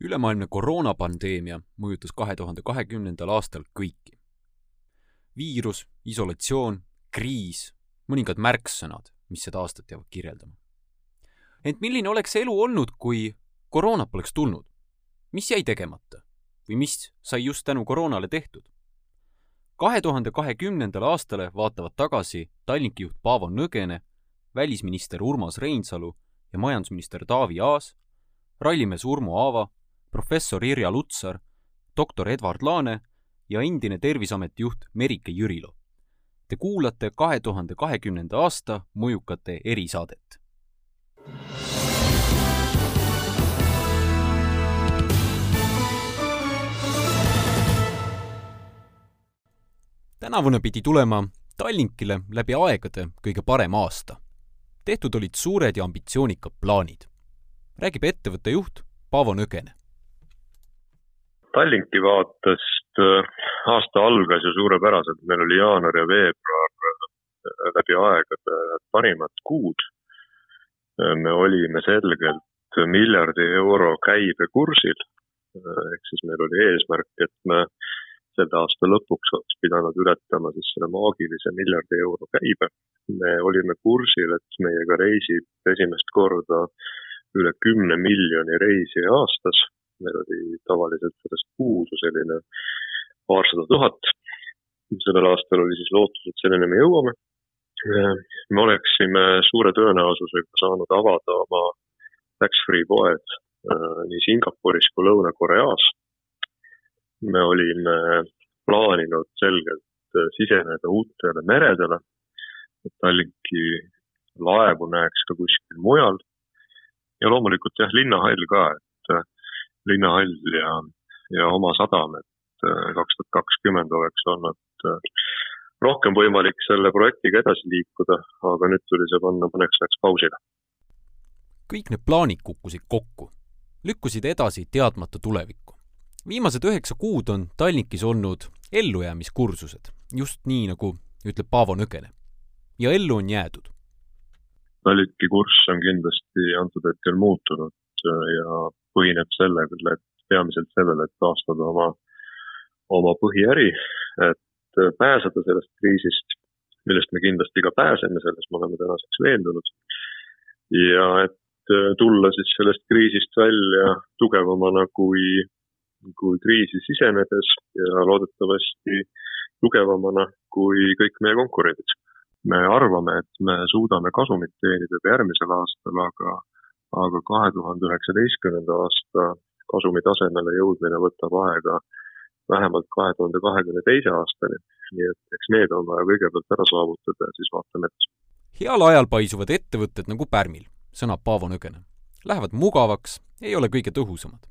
ülemaailmne koroonapandeemia mõjutas kahe tuhande kahekümnendal aastal kõiki. viirus, isolatsioon, kriis, mõningad märksõnad, mis seda aastat jäävad kirjeldama. ent milline oleks elu olnud, kui koroonat poleks tulnud? mis jäi tegemata või mis sai just tänu koroonale tehtud? kahe tuhande kahekümnendale aastale vaatavad tagasi Tallinki juht Paavo Nõgene, välisminister Urmas Reinsalu ja majandusminister Taavi Aas, rallimees Urmo Aava professor Irja Lutsar, doktor Edward Laane ja endine Terviseameti juht Merike Jürilo. Te kuulate kahe tuhande kahekümnenda aasta mõjukate erisaadet. tänavune pidi tulema Tallinkile läbi aegade kõige parem aasta. tehtud olid suured ja ambitsioonikad plaanid. räägib ettevõtte juht Paavo Nõgene Tallinki vaatest äh, aasta algas ju suurepäraselt, meil oli jaanuar ja veebruar äh, läbi aegade parimad kuud. Äh, me olime selgelt miljardi euro käibekursil. ehk siis meil oli eesmärk, et me selle aasta lõpuks oleks pidanud ületama siis selle maagilise miljardi euro käibe. me olime kursil, et meiega reisib esimest korda üle kümne miljoni reisija aastas meil oli tavaliselt sellest puudu selline paarsada tuhat. sellel aastal oli siis lootus, et selleni me jõuame. me oleksime suure tõenäosusega saanud avada oma tax-free poed äh, nii Singapuris kui Lõuna-Koreas. me olime plaaninud selgelt siseneda uutele meredele, et Tallinki laevu näeks ka kuskil mujal. ja loomulikult jah, linnahall ka, et linnahall ja, ja oma sadam, et äh, kaks tuhat kakskümmend oleks olnud äh, rohkem võimalik selle projektiga edasi liikuda, aga nüüd tuli see panna mõneks ajaks pausile. kõik need plaanid kukkusid kokku, lükkusid edasi teadmata tulevikku. viimased üheksa kuud on Tallinkis olnud ellujäämiskursused, just nii, nagu ütleb Paavo Nõgene. ja ellu on jäädud. Tallinki kurss on kindlasti antud hetkel muutunud äh, ja põhineb sellele, et peamiselt sellele, et taastada oma, oma põhiäri, et pääseda sellest kriisist, millest me kindlasti ka pääseme, selles me oleme tänaseks veendunud. ja et tulla siis sellest kriisist välja tugevamana kui, kui kriisi sisenedes ja loodetavasti tugevamana kui kõik meie konkurendid. me arvame, et me suudame kasumit teenida ka järgmisel aastal, aga aga kahe tuhande üheksateistkümnenda aasta kasumi tasemele jõudmine võtab aega vähemalt kahe tuhande kahekümne teise aastani. nii et eks need on vaja kõigepealt ära saavutada ja siis vaatame edasi. heal ajal paisuvad ettevõtted nagu pärmil, sõnab Paavo Nõgene. Lähevad mugavaks, ei ole kõige tõhusamad.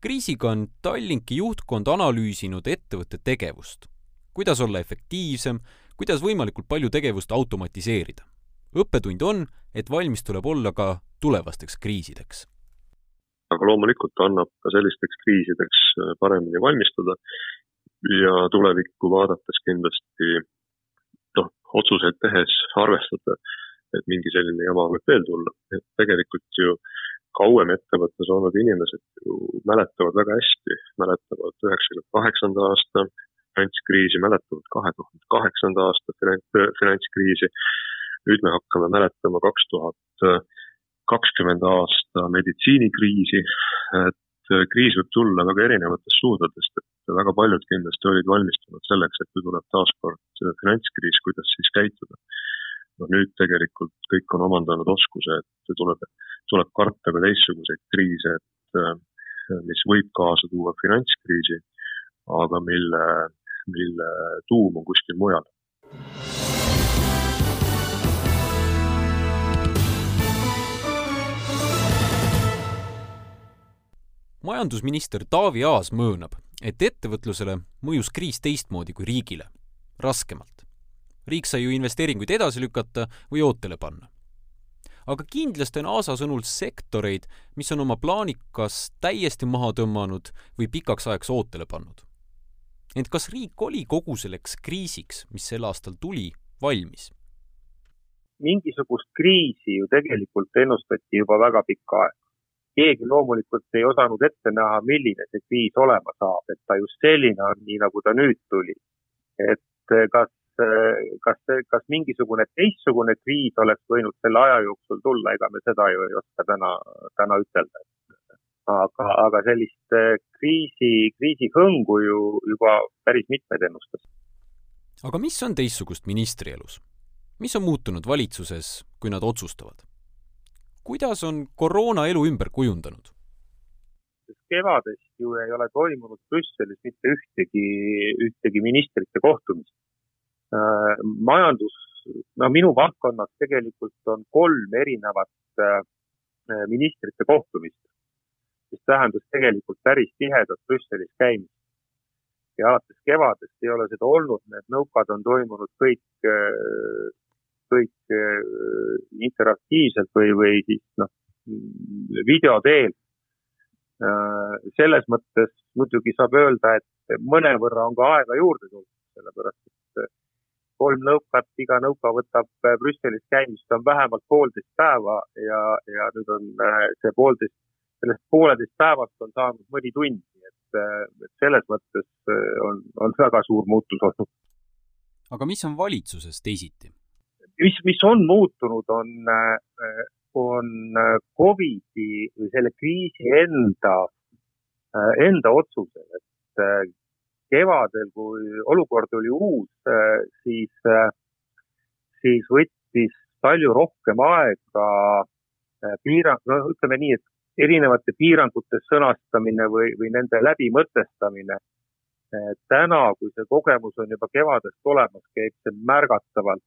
kriisiga on Tallinki juhtkond analüüsinud ettevõtte tegevust. kuidas olla efektiivsem, kuidas võimalikult palju tegevust automatiseerida õppetund on, et valmis tuleb olla ka tulevasteks kriisideks. aga loomulikult annab ka sellisteks kriisideks äh, paremini valmistuda ja tulevikku vaadates kindlasti noh, otsuseid tehes arvestada, et mingi selline jama võib veel tulla, et tegelikult ju kauem ettevõttes olnud inimesed ju mäletavad väga hästi, mäletavad üheksakümne kaheksanda aasta finantskriisi, mäletavad kahe tuhande kaheksanda aasta finantskriisi nüüd me hakkame mäletama kaks tuhat kakskümmend aasta meditsiinikriisi, et kriis võib tulla väga erinevatest suundadest, et väga paljud kindlasti olid valmistunud selleks, et kui tuleb taaskord finantskriis, kuidas siis käituda. no nüüd tegelikult kõik on omandanud oskuse, et tuleb, tuleb karta ka teistsuguseid kriise, et mis võib kaasa tuua finantskriisi, aga mille, mille tuum on kuskil mujal majandusminister Taavi Aas möönab, et ettevõtlusele mõjus kriis teistmoodi kui riigile, raskemalt. riik sai ju investeeringuid edasi lükata või ootele panna. aga kindlasti on Aasa sõnul sektoreid, mis on oma plaani kas täiesti maha tõmmanud või pikaks ajaks ootele pannud. ent kas riik oli kogu selleks kriisiks, mis sel aastal tuli, valmis? mingisugust kriisi ju tegelikult ennustati juba väga pikka aega keegi loomulikult ei osanud ette näha, milline see kriis olema saab, et ta just selline on, nii nagu ta nüüd tuli. et kas, kas, kas mingisugune teistsugune kriis oleks võinud selle aja jooksul tulla, ega me seda ju ei oska täna, täna ütelda. aga, aga sellist kriisi, kriisihõngu ju juba päris mitmed ennustasid. aga mis on teistsugust ministri elus? mis on muutunud valitsuses, kui nad otsustavad? Kuidas on koroona elu ümber kujundanud? kevadest ju ei ole toimunud Brüsselis mitte ühtegi, ühtegi ministrite kohtumist äh,. majandus, no minu valdkonnas tegelikult on kolm erinevat äh, ministrite kohtumist, mis tähendas tegelikult päris tihedat Brüsselis käimist. ja alates kevadest ei ole seda olnud, need nõukad on toimunud kõik äh, kõik äh, interaktiivselt või, või siis noh, video teel. Äh, selles mõttes muidugi saab öelda, et mõnevõrra on ka aega juurde tulnud, sellepärast et äh, kolm nõukat, iga nõuka võtab Brüsselis käimist on vähemalt poolteist päeva ja, ja nüüd on see poolteist, sellest pooleteist päevast on saanud mõni tund, nii et, et selles mõttes on, on väga suur muutus olnud. aga mis on valitsuses teisiti? Mis, mis on muutunud, on, on Covidi või selle kriisi enda, enda otsused, et kevadel, kui olukord oli uus, siis, siis võttis palju rohkem aega piirang, no ütleme nii, et erinevate piirangute sõnastamine või, või nende läbimõtestamine. täna, kui see kogemus on juba kevadest olemas, käib see märgatavalt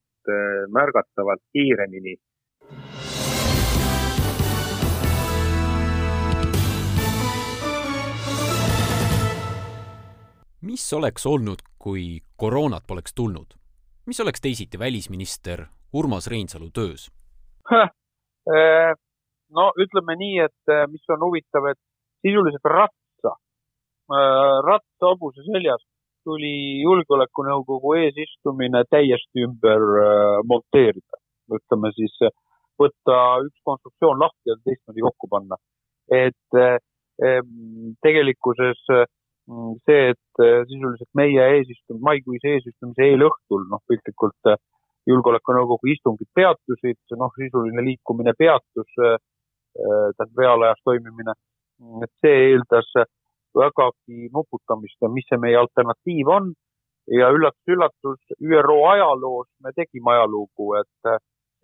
märgatavalt kiiremini. mis oleks olnud, kui koroonat poleks tulnud? mis oleks teisiti välisminister Urmas Reinsalu töös? Äh, no ütleme nii, et äh, mis on huvitav, et sisuliselt ratsa, ratsa hobuse seljas tuli Julgeolekunõukogu eesistumine täiesti ümber äh, monteerida. ütleme siis, võtta üks konstruktsioon lahti ja teistmoodi kokku panna. et äh, tegelikkuses see, et äh, sisuliselt meie eesistum-, maikuise eesistumise eelõhtul, noh, piltlikult julgeolekunõukogu istungid peatusid, noh, sisuline liikumine peatus, tähendab reaalajas toimimine, et see eeldas vägagi nuputamist ja mis see meie alternatiiv on. ja üllatus-üllatus, ÜRO ajaloos me tegime ajalugu, et äh,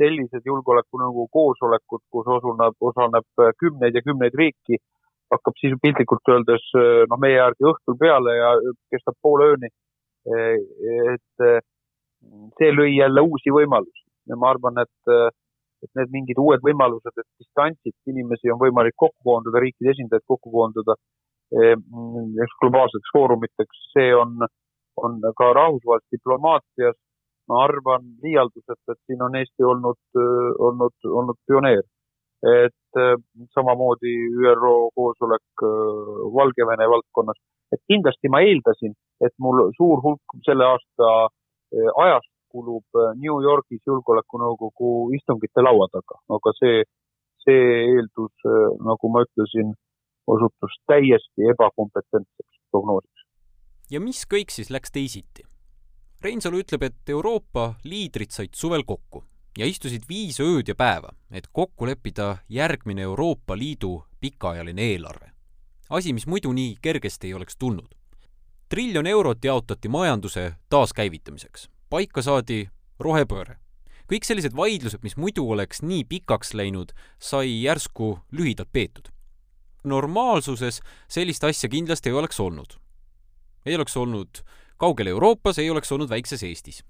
sellised julgeolekunõukogu koosolekud, kus osuneb, osaleb äh, kümneid ja kümneid riiki, hakkab siis piltlikult öeldes äh, noh, meie järgi õhtul peale ja kestab poole ööni. et see lõi jälle uusi võimalusi ja ma arvan, et, et need mingid uued võimalused, et distantsilt inimesi on võimalik kokku koondada, riikide esindajaid kokku koondada eks globaalseteks foorumiteks, see on, on ka rahvusvahelises diplomaatias, ma arvan liialduseta, et siin on Eesti olnud, olnud, olnud pioneer. et samamoodi ÜRO koosolek Valgevene valdkonnas, et kindlasti ma eeldasin, et mul suur hulk selle aasta ajast kulub New Yorgis Julgeolekunõukogu istungite laua taga, aga see, see eeldus, nagu ma ütlesin, osutus täiesti ebakompetentseks prognoosiks. ja mis kõik siis läks teisiti? Reinsalu ütleb, et Euroopa liidrid said suvel kokku ja istusid viis ööd ja päeva, et kokku leppida järgmine Euroopa Liidu pikaajaline eelarve. asi, mis muidu nii kergesti ei oleks tulnud. triljon eurot jaotati majanduse taaskäivitamiseks, paika saadi rohepööre. kõik sellised vaidlused, mis muidu oleks nii pikaks läinud, sai järsku lühidalt peetud normaalsuses sellist asja kindlasti ei oleks olnud. ei oleks olnud kaugel Euroopas, ei oleks olnud väikses Eestis.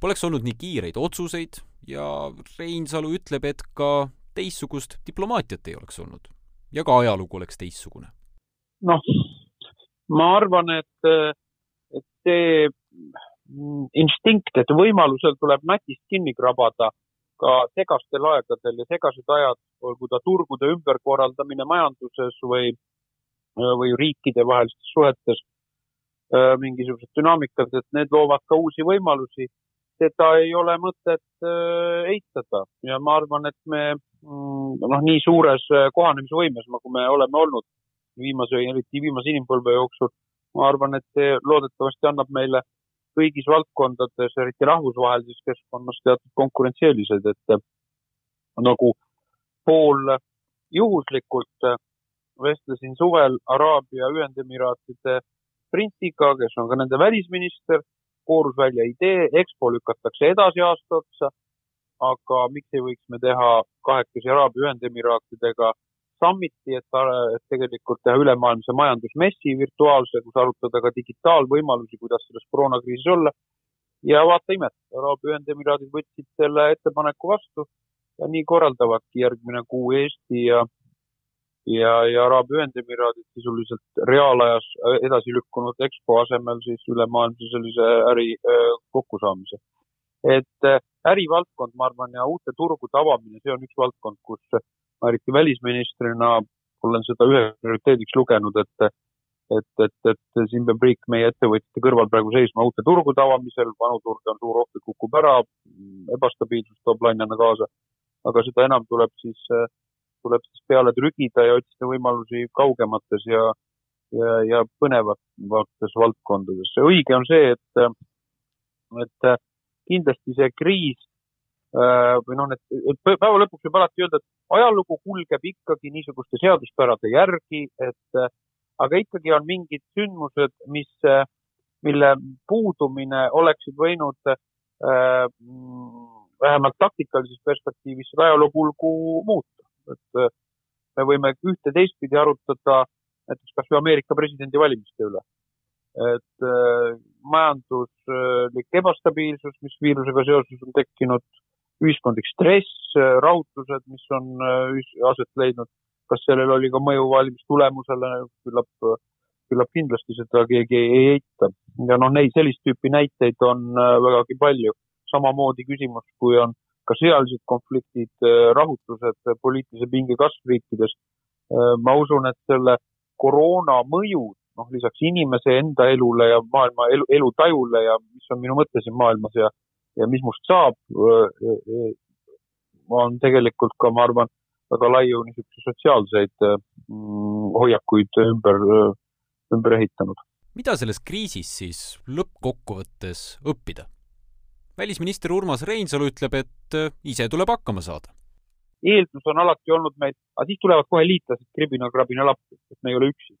Poleks olnud nii kiireid otsuseid ja Reinsalu ütleb, et ka teistsugust diplomaatiat ei oleks olnud. ja ka ajalugu oleks teistsugune. noh, ma arvan, et, et see instinkt, et võimalusel tuleb natist kinni krabada ka segastel aegadel ja segased ajad, olgu ta turgude ümberkorraldamine majanduses või, või riikidevahelistes suhetes, mingisugused dünaamikad, et need loovad ka uusi võimalusi. seda ei ole mõtet äh, eitada ja ma arvan, et me mm, noh, nii suures äh, kohanemisvõimes, nagu me oleme olnud viimase, eriti viimase inimpõlve jooksul, ma arvan, et see loodetavasti annab meile kõigis valdkondades, eriti rahvusvahelises keskkonnas teatud konkurentsieelised, et nagu pool juhuslikult vestlesin suvel Araabia Ühendemiraatide printsiga, kes on ka nende välisminister koorus välja idee, EXPO lükatakse edasi aasta otsa, aga miks ei võiks me teha kahekesi Araabia Ühendemiraatidega summiti, et, et tegelikult teha ülemaailmse majandusmessi virtuaalse, kus arutada ka digitaalvõimalusi, kuidas selles koroonakriisis olla. ja vaata imet, Araabia Ühendemiraadid võtsid selle ettepaneku vastu ja nii korraldavadki järgmine kuu Eesti ja ja, ja Araabia Ühendemiraadid sisuliselt reaalajas äh, edasi lükkunud EXPO asemel siis ülemaailmse sellise äri äh, kokkusaamise. et äh, ärivaldkond, ma arvan, ja uute turgude avamine, see on üks valdkond, kus eriti välisministrina olen seda üheks prioriteediks lugenud, et et, et, et siin peab riik meie ettevõtjate kõrval praegu seisma uute turgude avamisel, vanu turge on suur oht, et kukub ära, ebastabiilsus toob lainena kaasa, aga seda enam tuleb siis tuleb siis peale trügida ja otsida võimalusi kaugemates ja, ja, ja põnevates valdkondades. õige on see, et, et kindlasti see kriis või noh, et päeva lõpuks võib alati öelda, et ajalugu kulgeb ikkagi niisuguste seaduspärade järgi, et aga ikkagi on mingid sündmused, mis, mille puudumine oleksid võinud äh, vähemalt taktikalises perspektiivis seda ajaloo kulgu muuta et äh, me võime ühte teistpidi arutada näiteks kas või Ameerika presidendivalimiste üle. et äh, majanduslik ebastabiilsus, mis viirusega seoses on tekkinud, ühiskondlik stress, rahutused, mis on äh, aset leidnud, kas sellel oli ka mõju valimistulemusele, küllap, küllap kindlasti seda keegi ei eita. ja noh, neid, sellist tüüpi näiteid on vägagi palju. samamoodi küsimus, kui on ka sõjalised konfliktid, äh, rahutused, äh, poliitilise pinge kasv riikides. Äh, ma usun, et selle koroona mõjud, noh, lisaks inimese enda elule ja maailma elu, elutajule ja mis on minu mõte siin maailmas ja, ja mis must saab, on tegelikult ka, ma arvan, väga laiu niisuguseid sotsiaalseid mm, hoiakuid ümber, ümber ehitanud. mida selles kriisis siis lõppkokkuvõttes õppida? välisminister Urmas Reinsalu ütleb, et ise tuleb hakkama saada. eeldus on alati olnud meil, aga siis tulevad kohe liitlased kribina-krabina lappi, et me ei ole üksi.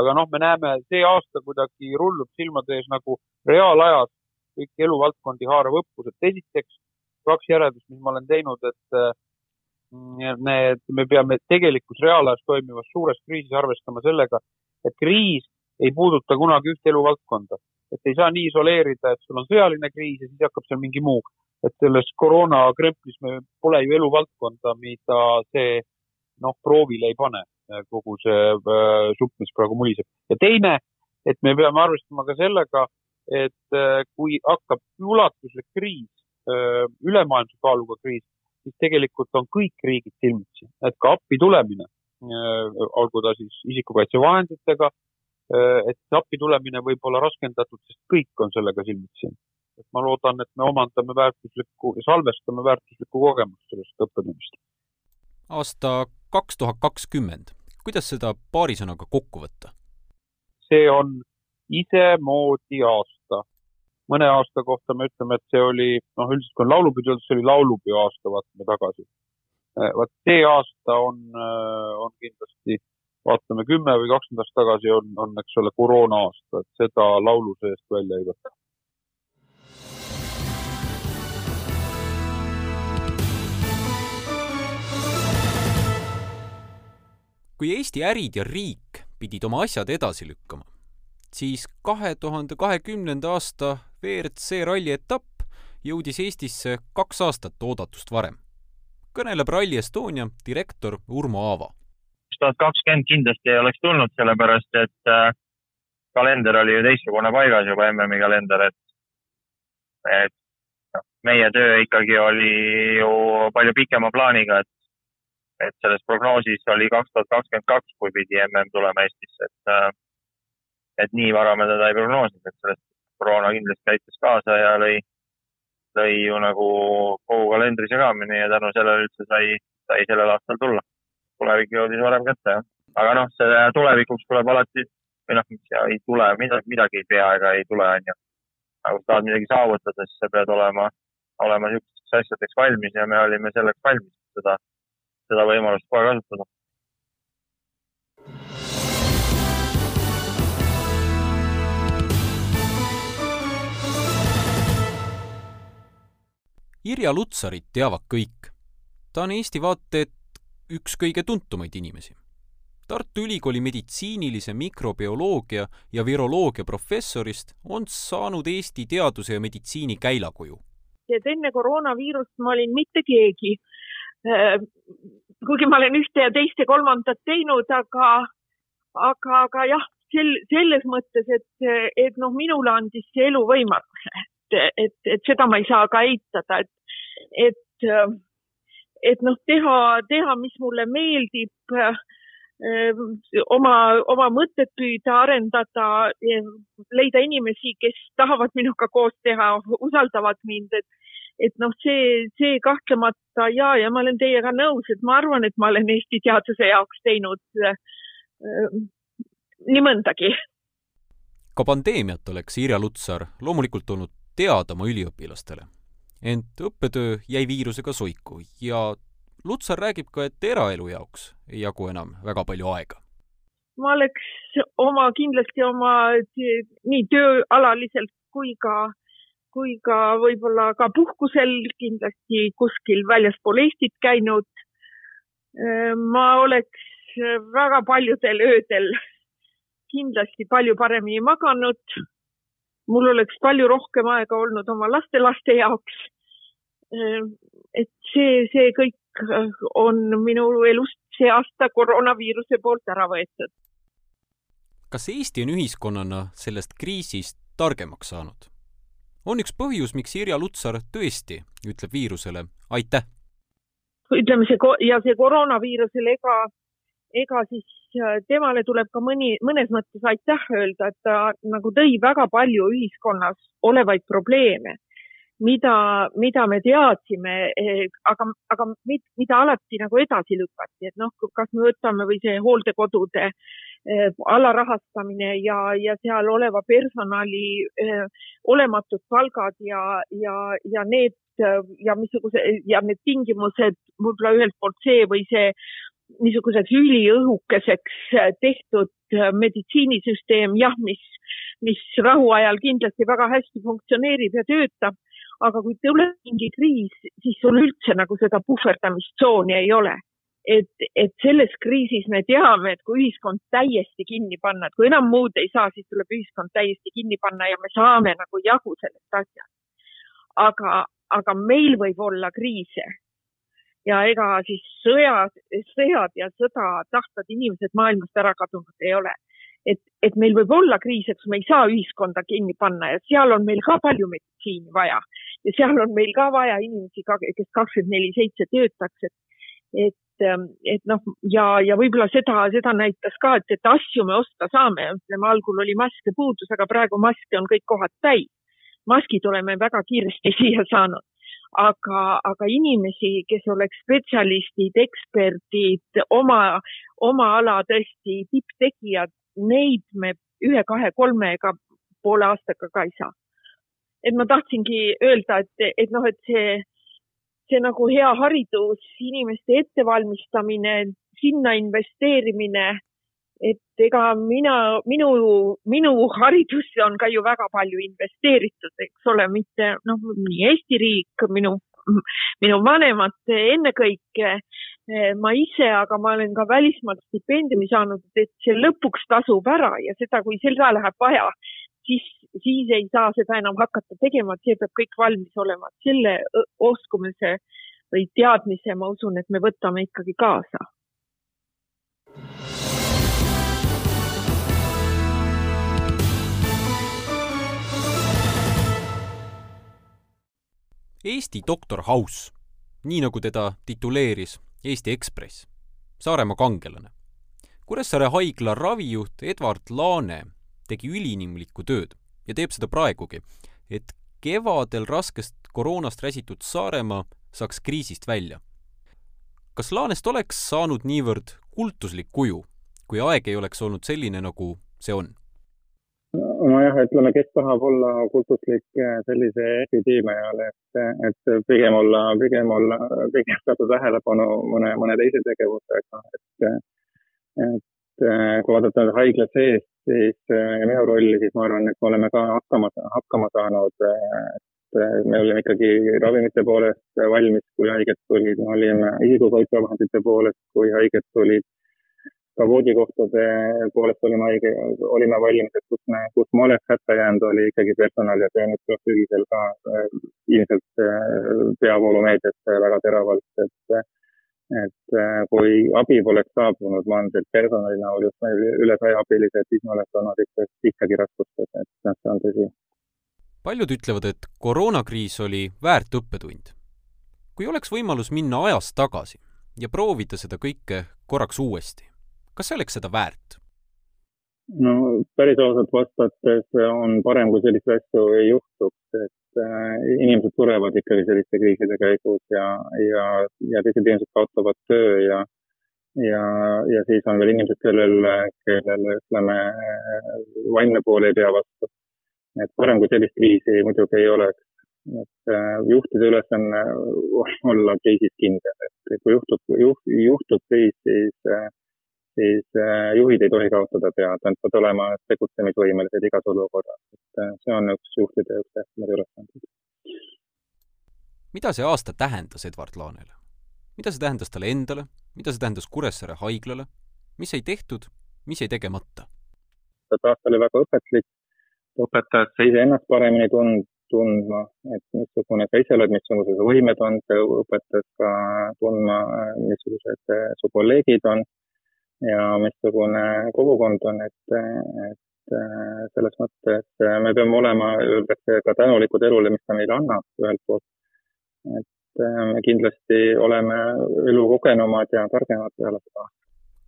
aga noh, me näeme, see aasta kuidagi rullub silmade ees nagu reaalajas kõiki eluvaldkondi haarav õppus, et esiteks kaks järeldust, mis ma olen teinud, et äh, me, me peame tegelikus reaalajas toimivas suures kriisis arvestama sellega, et kriis ei puuduta kunagi ühte eluvaldkonda et ei saa nii isoleerida, et sul on sõjaline kriis ja siis hakkab seal mingi muu. et selles koroona kremplis me pole ju eluvaldkonda, mida see noh, proovile ei pane, kogu see äh, supp, mis praegu muliseb. ja teine, et me peame arvestama ka sellega, et äh, kui hakkab ulatuslik kriis äh,, ülemaailmse kaaluga kriis, siis tegelikult on kõik riigid silmitsi, et ka appi tulemine äh,, olgu ta siis isikukaitsevahenditega et appi tulemine võib olla raskendatud, sest kõik on sellega silmitsi. et ma loodan, et me omandame väärtuslikku salvestame väärtuslikku kogemust sellest õppetunnist. aasta kaks tuhat kakskümmend, kuidas seda paari sõnaga kokku võtta? see on isemoodi aasta. mõne aasta kohta me ütleme, et see oli, noh, üldiselt kui on laulupeo öeldud, see oli laulupeo aasta, vaatame tagasi. Äh, vot see aasta on, äh, on kindlasti vaatame kümme või kakskümmend aastat tagasi on, on, eks ole, koroona aasta, et seda laulu seest välja ei võta. kui Eesti ärid ja riik pidid oma asjad edasi lükkama, siis kahe tuhande kahekümnenda aasta WRC ralli etapp jõudis Eestisse kaks aastat oodatust varem. kõneleb Rally Estonia direktor Urmo Aava kaks tuhat kakskümmend kindlasti ei oleks tulnud, sellepärast et äh, kalender oli ju teistsugune paigas juba, MM-i kalender, et, et noh, meie töö ikkagi oli ju palju pikema plaaniga, et, et selles prognoosis oli kaks tuhat kakskümmend kaks, kui pidi MM tulema Eestisse, et, äh, et nii vara me teda ei prognoosinud, et sellest koroona kindlasti aitas kaasa ja lõi, lõi ju nagu kogu kalendri segamini ja tänu sellele üldse sai, sai sellel aastal tulla. tulevik jõudis varem kätte, jah. aga noh, see tulevikuks tuleb alati või noh, ei tule, midagi, midagi ei pea ega ei tule, onju. aga kui tahad midagi saavutada, siis sa pead olema, olema niisugusteks asjadeks valmis ja me olime selleks valmis, seda, seda võimalust kohe kasutada Irja Lutsarit teavad kõik. ta on Eesti vaata et üks kõige tuntumaid inimesi. Tartu Ülikooli meditsiinilise mikrobioloogia ja viroloogia professorist on saanud Eesti teaduse ja meditsiini käilakuju. et enne koroonaviirust ma olin mitte keegi. Äh, kuigi ma olen ühte ja teist ja kolmandat teinud, aga, aga, aga jah, sel, selles mõttes, et, et noh, minule andis see elu võimaluse et, et seda ma ei saa ka eitada, et, et, et noh, teha, teha, mis mulle meeldib, oma, oma mõtet püüda arendada, leida inimesi, kes tahavad minuga koos teha, usaldavad mind, et, et noh, see, see kahtlemata ja, ja ma olen teiega nõus, et ma arvan, et ma olen Eesti teaduse jaoks teinud äh, nii mõndagi. Ka pandeemiat oleks Irja Lutsar loomulikult olnud teada oma üliõpilastele. ent õppetöö jäi viirusega soiku ja Lutsar räägib ka, et eraelu jaoks ei jagu enam väga palju aega. ma oleks oma, kindlasti oma nii tööalaliselt kui ka, kui ka võib-olla ka puhkusel kindlasti kuskil väljaspool Eestit käinud. ma oleks väga paljudel öödel kindlasti palju paremini maganud mul oleks palju rohkem aega olnud oma lastelaste jaoks. Ehm, et see, see kõik äh, on minu elust see aasta koroonaviiruse poolt ära võetud. kas Eesti on ühiskonnana sellest kriisist targemaks saanud? on üks põhjus, miks Irja Lutsar tõesti ütleb viirusele aitäh? ütleme see ja see koroonaviirusele ega, ega siis temale tuleb ka mõni, mõnes mõttes aitäh öelda, et ta nagu tõi väga palju ühiskonnas olevaid probleeme, mida, mida me teadsime, eh, aga, aga mida alati nagu edasi lükati, et noh, kas me võtame või see hooldekodude eh, alarahastamine ja, ja seal oleva personali eh, olematud palgad ja, ja, ja need ja missuguse ja need tingimused, võib-olla ühelt poolt see või see niisuguseks üliõhukeseks äh, tehtud äh, meditsiinisüsteem, jah, mis, mis rahuajal kindlasti väga hästi funktsioneerib ja töötab, aga kui tuleb mingi kriis, siis sul üldse nagu seda puhverdamistsooni ei ole. et, et selles kriisis me teame, et kui ühiskond täiesti kinni panna, et kui enam muud ei saa, siis tuleb ühiskond täiesti kinni panna ja me saame nagu jagu sellest asjast. aga, aga meil võib olla kriise, ja ega siis sõjad, sõjad ja sõda tahtvad inimesed maailmast ära kadunud ei ole. et, et meil võib olla kriise, kus me ei saa ühiskonda kinni panna ja seal on meil ka palju meditsiini vaja ja seal on meil ka vaja inimesi, kes kakskümmend neli seitse töötaks, et, et, et noh, ja, ja võib-olla seda, seda näitas ka, et, et asju me osta saame, ütleme algul oli maske puudus, aga praegu maske on kõik kohad täis. maskid oleme väga kiiresti siia saanud aga, aga inimesi, kes oleks spetsialistid, eksperdid, oma, oma ala tõesti tipptegijad, neid me ühe-kahe-kolme ega poole aastaga ka ei saa. et ma tahtsingi öelda, et, et noh, et see, see nagu hea haridus, inimeste ettevalmistamine, sinna investeerimine et ega mina, minu, minu haridusse on ka ju väga palju investeeritud, eks ole, mitte noh, nii Eesti riik, minu, minu vanemad ennekõike, ma ise, aga ma olen ka välismaalt stipendiumi saanud, et see lõpuks tasub ära ja seda, kui seda läheb vaja, siis, siis ei saa seda enam hakata tegema, et see peab kõik valmis olema. selle oskumise või teadmise, ma usun, et me võtame ikkagi kaasa Eesti doktor House, nii nagu teda tituleeris Eesti Ekspress, Saaremaa kangelane. Kuressaare haigla ravijuht Edward Laane tegi üliinimlikku tööd ja teeb seda praegugi, et kevadel raskest koroonast räsitud Saaremaa saaks kriisist välja. kas Laanest oleks saanud niivõrd kultuslik kuju, kui aeg ei oleks olnud selline, nagu see on? Nojah, ütleme, kes tahab olla kultuslik äh, sellise epideemia ajal, et, et pigem olla, pigem olla, pigem saada tähelepanu mõne, mõne teise tegevusega, et, et äh, kui vaadata haigla sees, siis äh, ja minu rolli, siis ma arvan, et me oleme ka hakkama, hakkama saanud. et me olime ikkagi ravimite poolest valmis, kui haiged tulid, me olime isikukaitsevahendite poolest, kui haiged tulid ka voodikohtade poolest olime haige, olime valmis, et kus me, kus ma oleks hätta jäänud, oli ikkagi personal ja see nüüd tuleb sügisel ka äh, ilmselt äh, peavoolumeedias väga teravalt, et et äh, kui abi poleks saabunud maanteelt personali näol just meil üle saja abilise, siis me oleks olnud ikka, ikkagi raskustes, et noh, see on tõsi. paljud ütlevad, et koroonakriis oli väärt õppetund. kui oleks võimalus minna ajas tagasi ja proovida seda kõike korraks uuesti, kas see oleks seda väärt? no päris ausalt vastates on parem, kui selliseid asju ei juhtuks, et äh, inimesed surevad ikkagi selliste kriiside käigus ja, ja, ja teised inimesed kaotavad töö ja ja, ja siis on veel inimesed, kellel, kellel ütleme, vaimne pool ei pea vastu. et parem, kui sellist kriisi muidugi ei oleks. et äh, juhtide ülesanne olla kriisis kindel, et kui juhtub, juht, juhtub kriis, siis äh, siis äh, juhid ei tohi kaotada pead, nad peavad olema tegutsemisvõimelised igas olukorras, et äh, see on üks juhtide üks tähtsamaid ülesandeid. mida see aasta tähendas Edward Laanele? mida see tähendas talle endale, mida see tähendas Kuressaare haiglale, mis sai tehtud, mis jäi tegemata? aasta oli väga õpetlik, õpetas iseennast paremini tund-, tundma, et missugune sa ise oled, missugused su võimed on, see õpetas ka tundma, missugused su kolleegid on ja missugune kogukond on, et, et selles mõttes me peame olema, öeldakse, ka tänulikud elule, mis ta meile annab ühelt poolt. et me kindlasti oleme elukogenumad ja targemad peale seda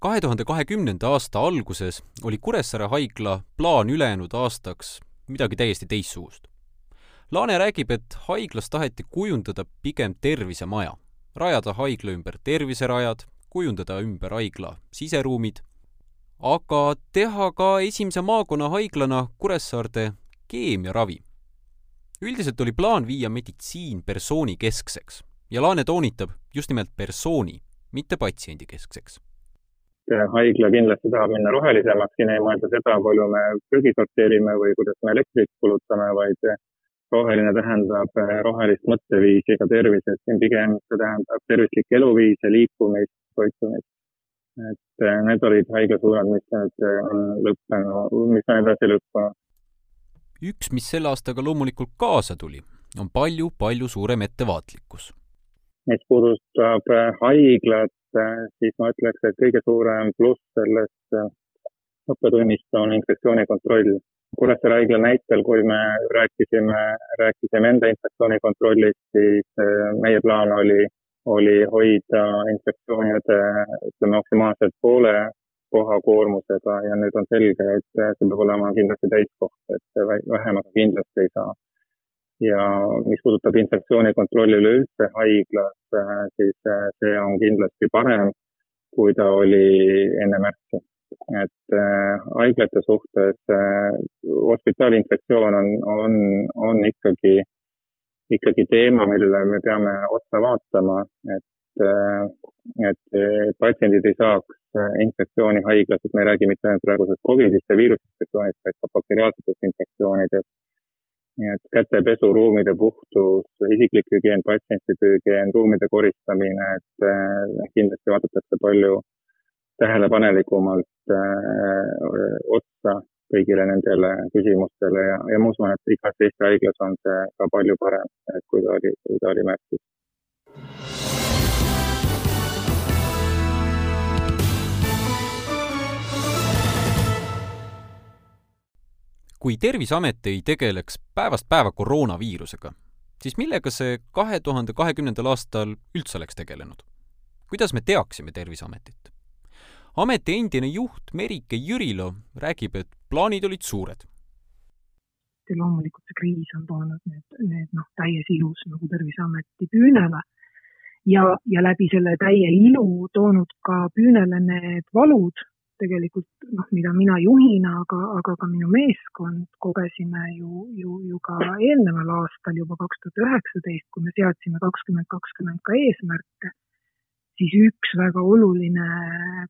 kahe tuhande kahekümnenda aasta alguses oli Kuressaare haigla plaan ülejäänud aastaks midagi täiesti teistsugust. Laane räägib, et haiglas taheti kujundada pigem tervisemaja, rajada haigla ümber terviserajad, kujundada ümber haigla siseruumid, aga teha ka esimese maakonnahaiglana Kuressaarde keemiaravi. üldiselt oli plaan viia meditsiin persooni keskseks ja Laane toonitab just nimelt persooni, mitte patsiendi keskseks haigla kindlasti tahab minna rohelisemaks, siin ei mõelda seda, palju me prügi sorteerime või kuidas me elektrit kulutame, vaid roheline tähendab rohelist mõtteviisi ka tervises, siin pigem see tähendab tervislikke eluviise, liikumist, toitumist. et äh, need olid haiglasuunad, mis nüüd äh, on lõppenud, mis on edasi lõppenud. üks, mis selle aastaga loomulikult kaasa tuli, on palju-palju suurem ettevaatlikkus. mis puudutab äh, haiglat, siis ma ütleks, et kõige suurem pluss sellest õppetunnist on infektsioonikontroll. Kuressaare haigla näitel, kui me rääkisime, rääkisime enda infektsioonikontrollist, siis meie plaan oli oli hoida infektsioonide, ütleme maksimaalselt poole kohakoormusega ja nüüd on selge, et see peab olema kindlasti täiskoht, et vähemaga kindlasti ei saa. ja mis puudutab infektsiooni kontrolli üleüldse haiglas, siis see on kindlasti parem, kui ta oli enne märtsi. et äh, haiglate suhtes äh, hospitaalinfektsioon on, on, on ikkagi ikkagi teema, millele me peame otsa vaatama, et, et patsiendid ei saaks infektsiooni haiglas, et me ei räägi mitte ainult praegusest Covidist ja viirusinfektsioonist, vaid ka bakteriaalsetest infektsioonidest. nii et kätepesu, ruumide puhtus, isiklik hügieen, patsientide hügieen, ruumide koristamine, et kindlasti vaadatakse palju tähelepanelikumalt äh, otsa kõigile nendele küsimustele ja, ja ma usun, et igas Eesti haiglas on see ka palju parem, kui ta oli, kui ta oli märtsis. kui Terviseamet ei tegeleks päevast päeva koroonaviirusega, siis millega see kahe tuhande kahekümnendal aastal üldse oleks tegelenud? kuidas me teaksime Terviseametit? ameti endine juht Merike Jürilo räägib, et plaanid olid suured. ja loomulikult see kriis on toonud need, need noh, täies ilus nagu Terviseameti püünele. Ja, ja läbi selle täie ilu toonud ka püünele need valud. Tegelikult noh, mida mina juhina, aga, aga ka minu meeskond kogesime ju, ju, ju ka eelneval aastal juba kaks tuhat üheksateist, kui me seadsime kakskümmend kakskümmend ka eesmärke, siis üks väga oluline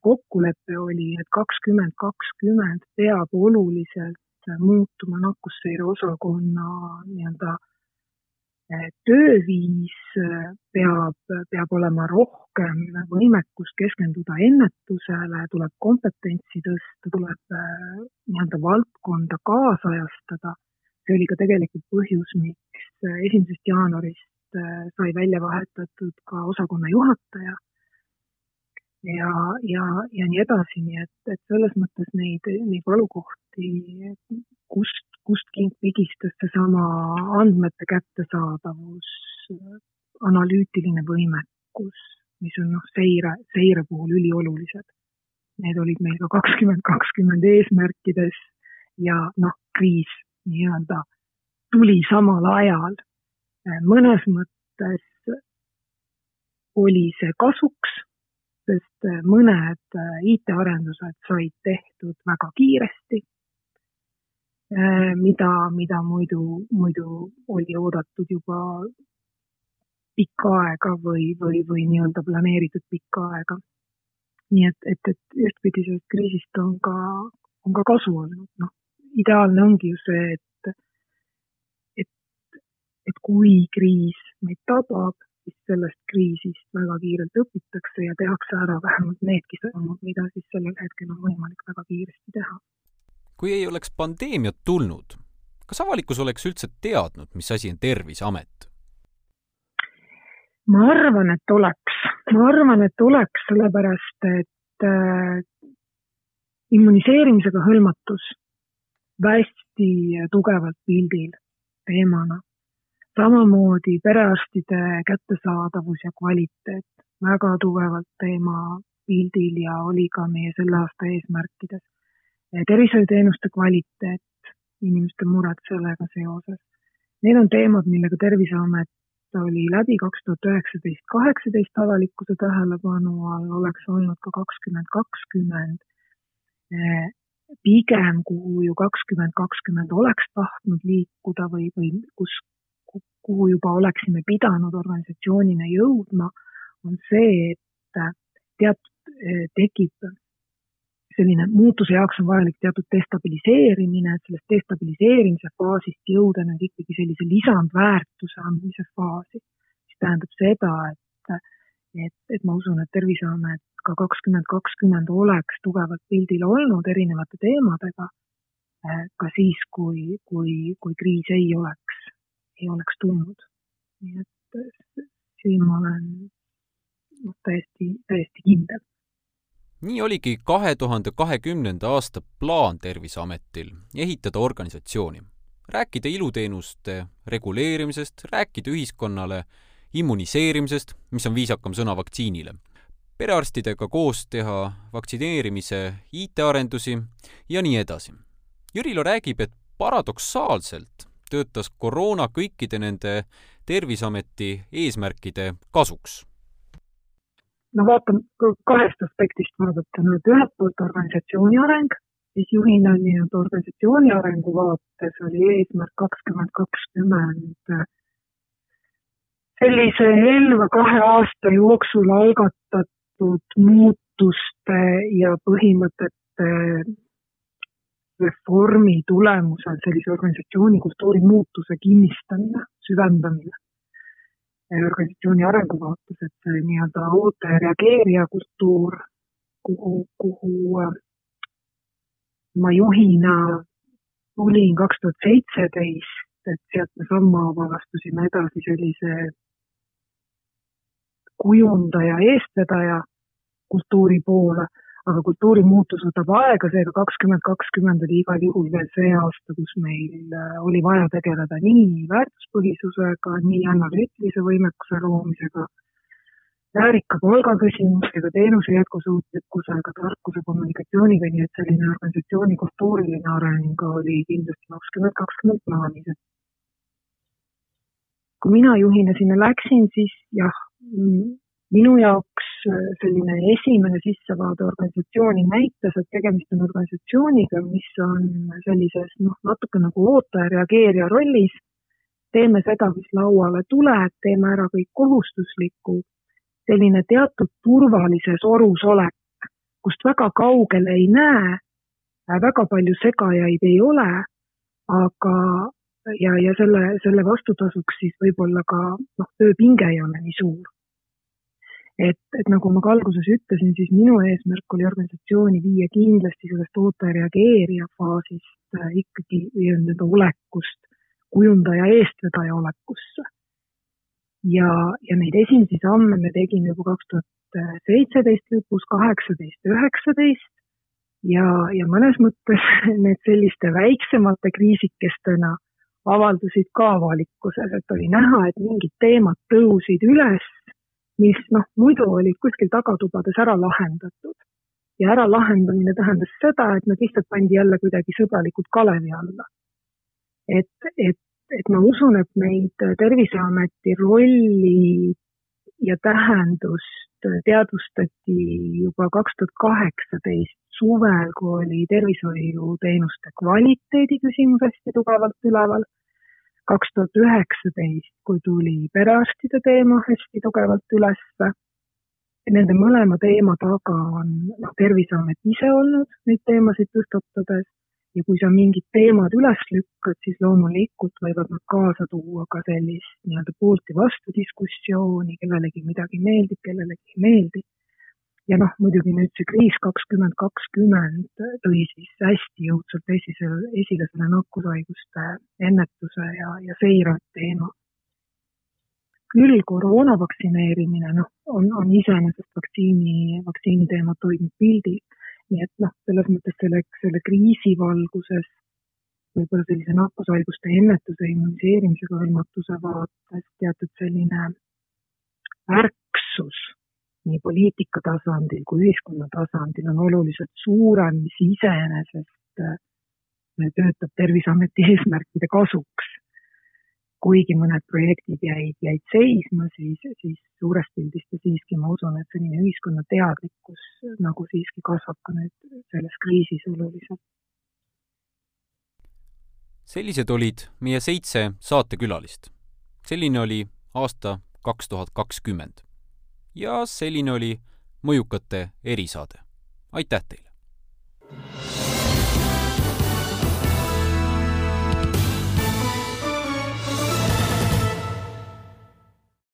kokkulepe oli, et kakskümmend kakskümmend peab oluliselt muutuma nakkusseire osakonna nii-öelda tööviis peab, peab olema rohkem võimekust keskenduda ennetusele, tuleb kompetentsi tõsta, tuleb äh, nii-öelda valdkonda kaasajastada. see oli ka tegelikult põhjus, miks esimesest jaanuarist äh, sai välja vahetatud ka osakonna juhataja ja, ja, ja nii edasi, nii et, et selles mõttes neid, neid valukohti, kust, kust king pigistas seesama andmete kättesaadavus, analüütiline võimekus, mis on noh, seire, seire puhul üliolulised. Need olid meil ka kakskümmend kakskümmend eesmärkides ja noh, kriis nii-öelda tuli samal ajal. mõnes mõttes oli see kasuks sest äh, mõned äh, IT-arendused said tehtud väga kiiresti, äh, mida, mida muidu, muidu oli oodatud juba pikka aega või, või, või nii-öelda planeeritud pikka aega. nii et, et, et ühtpidi sellest kriisist on ka, on ka kasu olnud, noh, ideaalne ongi ju see, et, et, et kui kriis meid tabab, siis sellest kriisist väga kiirelt õpitakse ja tehakse ära vähemalt needki sammud, mida siis sellel hetkel on võimalik väga kiiresti teha. kui ei oleks pandeemiat tulnud, kas avalikkus oleks üldse teadnud, mis asi on Terviseamet? ma arvan, et oleks, ma arvan, et oleks, sellepärast et äh, immuniseerimisega hõlmatus hästi tugevalt pildil teemana samamoodi perearstide kättesaadavus ja kvaliteet väga tugevalt teema pildil ja oli ka meie selle aasta eesmärkides. tervishoiuteenuste kvaliteet, inimeste mured sellega seoses. Need on teemad, millega Terviseamet oli läbi kaks tuhat üheksateist, kaheksateist avalikkuse tähelepanu all, oleks olnud ka kakskümmend kakskümmend. pigem, kuhu ju kakskümmend kakskümmend oleks tahtnud liikuda või, või kus kuhu juba oleksime pidanud organisatsioonina jõudma, on see, et teatud, tekib selline muutuse jaoks on vajalik teatud destabiliseerimine, et sellest destabiliseerimise faasist jõuda nüüd ikkagi sellise lisandväärtuse andmise faasi. mis tähendab seda, et, et, et ma usun, et Terviseamet ka kakskümmend kakskümmend oleks tugevalt pildil olnud erinevate teemadega, ka siis, kui, kui, kui kriis ei oleks ei oleks tulnud. nii et siin ma olen noh, täiesti, täiesti kindel. nii oligi kahe tuhande kahekümnenda aasta plaan Terviseametil ehitada organisatsiooni, rääkida iluteenuste reguleerimisest, rääkida ühiskonnale immuniseerimisest, mis on viisakam sõna vaktsiinile, perearstidega koos teha vaktsineerimise IT-arendusi ja nii edasi. Jürilo räägib, et paradoksaalselt töötas koroona kõikide nende Terviseameti eesmärkide kasuks? no vaatame kahest aspektist vaadata nüüd, ühelt poolt organisatsiooni areng, siis juhina nii-öelda organisatsiooni arengu vaates oli eesmärk kakskümmend kakskümmend sellise eelneva kahe aasta jooksul algatatud muutuste ja põhimõtete reformi tulemusel sellise organisatsiooni kultuuri muutuse kinnistamine, süvendamine. Organisatsiooni arengu vaates, et see nii-öelda ootaja reageerija kultuur, kuhu, kuhu äh, ma juhina tulin kaks tuhat seitseteist, et sealt me sammhaaval astusime edasi sellise kujundaja, eestvedaja kultuuri poole aga kultuurimuutus võtab aega, seega kakskümmend kakskümmend oli igal juhul veel see aasta, kus meil äh, oli vaja tegeleda nii väärtuspõhisusega, nii analüütilise võimekuse loomisega, väärika palga küsimusega, teenuse jätkusuutlikkusega, tarkuse, kommunikatsiooniga, nii et selline organisatsiooni kultuuriline areng oli kindlasti kakskümmend kakskümmend plaanis. kui mina juhina sinna läksin, siis jah, minu jaoks selline esimene sissevaade organisatsiooni näitas, et tegemist on organisatsiooniga, mis on sellises noh, natuke nagu ootaja-reageerija rollis. teeme seda, mis lauale tuleb, teeme ära kõik kohustusliku selline teatud turvalises orus olek, kust väga kaugele ei näe, väga palju segajaid ei ole, aga ja, ja selle, selle vastutasuks siis võib-olla ka noh, tööpinge ei ole nii suur. Et, et nagu ma ka alguses ütlesin, siis minu eesmärk oli organisatsiooni viia kindlasti sellest ootaja-reageerija faasist äh, ikkagi nii-öelda olekust kujundaja eestvedaja olekusse. Ja, ja neid esimesi samme me tegime juba kaks tuhat seitseteist lõpus, kaheksateist, üheksateist. Ja, ja mõnes mõttes need selliste väiksemate kriisikestena avaldusid ka avalikkuses, et oli näha, et mingid teemad tõusid üles, mis noh, muidu olid kuskil tagatubades ära lahendatud. ja äralahendamine tähendas seda, et nad lihtsalt pandi jälle kuidagi sõbralikult kalevi alla. et, et et ma usun, et meid Terviseameti rolli ja tähendust teadvustati juba kaks tuhat kaheksateist suvel, kui oli tervishoiuteenuste kvaliteedi küsimus hästi tugevalt üleval. Kaks tuhat üheksateist, kui tuli perearstide teema hästi tugevalt ülesse. Nende mõlema teema taga on noh, Terviseamet ise olnud neid teemasid tõstatades ja kui sa mingid teemad üles lükkad, siis loomulikult võivad nad kaasa tuua ka sellist nii-öelda poolt ja vastu diskussiooni, kellelegi midagi meeldib, kellelegi ei meeldi. Ja noh, muidugi nüüd see kriis kakskümmend kakskümmend tõi siis hästi jõudsalt esile, esile selle nakkushaiguste ennetuse ja, ja seire teema. küll koroona vaktsineerimine, noh, on, on iseenesest vaktsiini, vaktsiini teemat hoidnud pildil nii et noh, selles mõttes selle, selle kriisi valguses võib-olla sellise nakkushaiguste ennetuse, immuniseerimisega hõlmatuse vaates teatud selline ärksus nii poliitika tasandil kui ühiskonna tasandil on oluliselt suurem, mis iseenesest äh, töötab Terviseameti eesmärkide kasuks kuigi mõned projektid jäid, jäid seisma, siis, siis suures pildis ta siiski, ma usun, et selline ühiskonna teadlikkus nagu siiski kasvab ka nüüd selles kriisis oluliselt. sellised olid meie seitse saatekülalist. selline oli aasta kaks tuhat kakskümmend ja selline oli mõjukate erisaade. aitäh teile!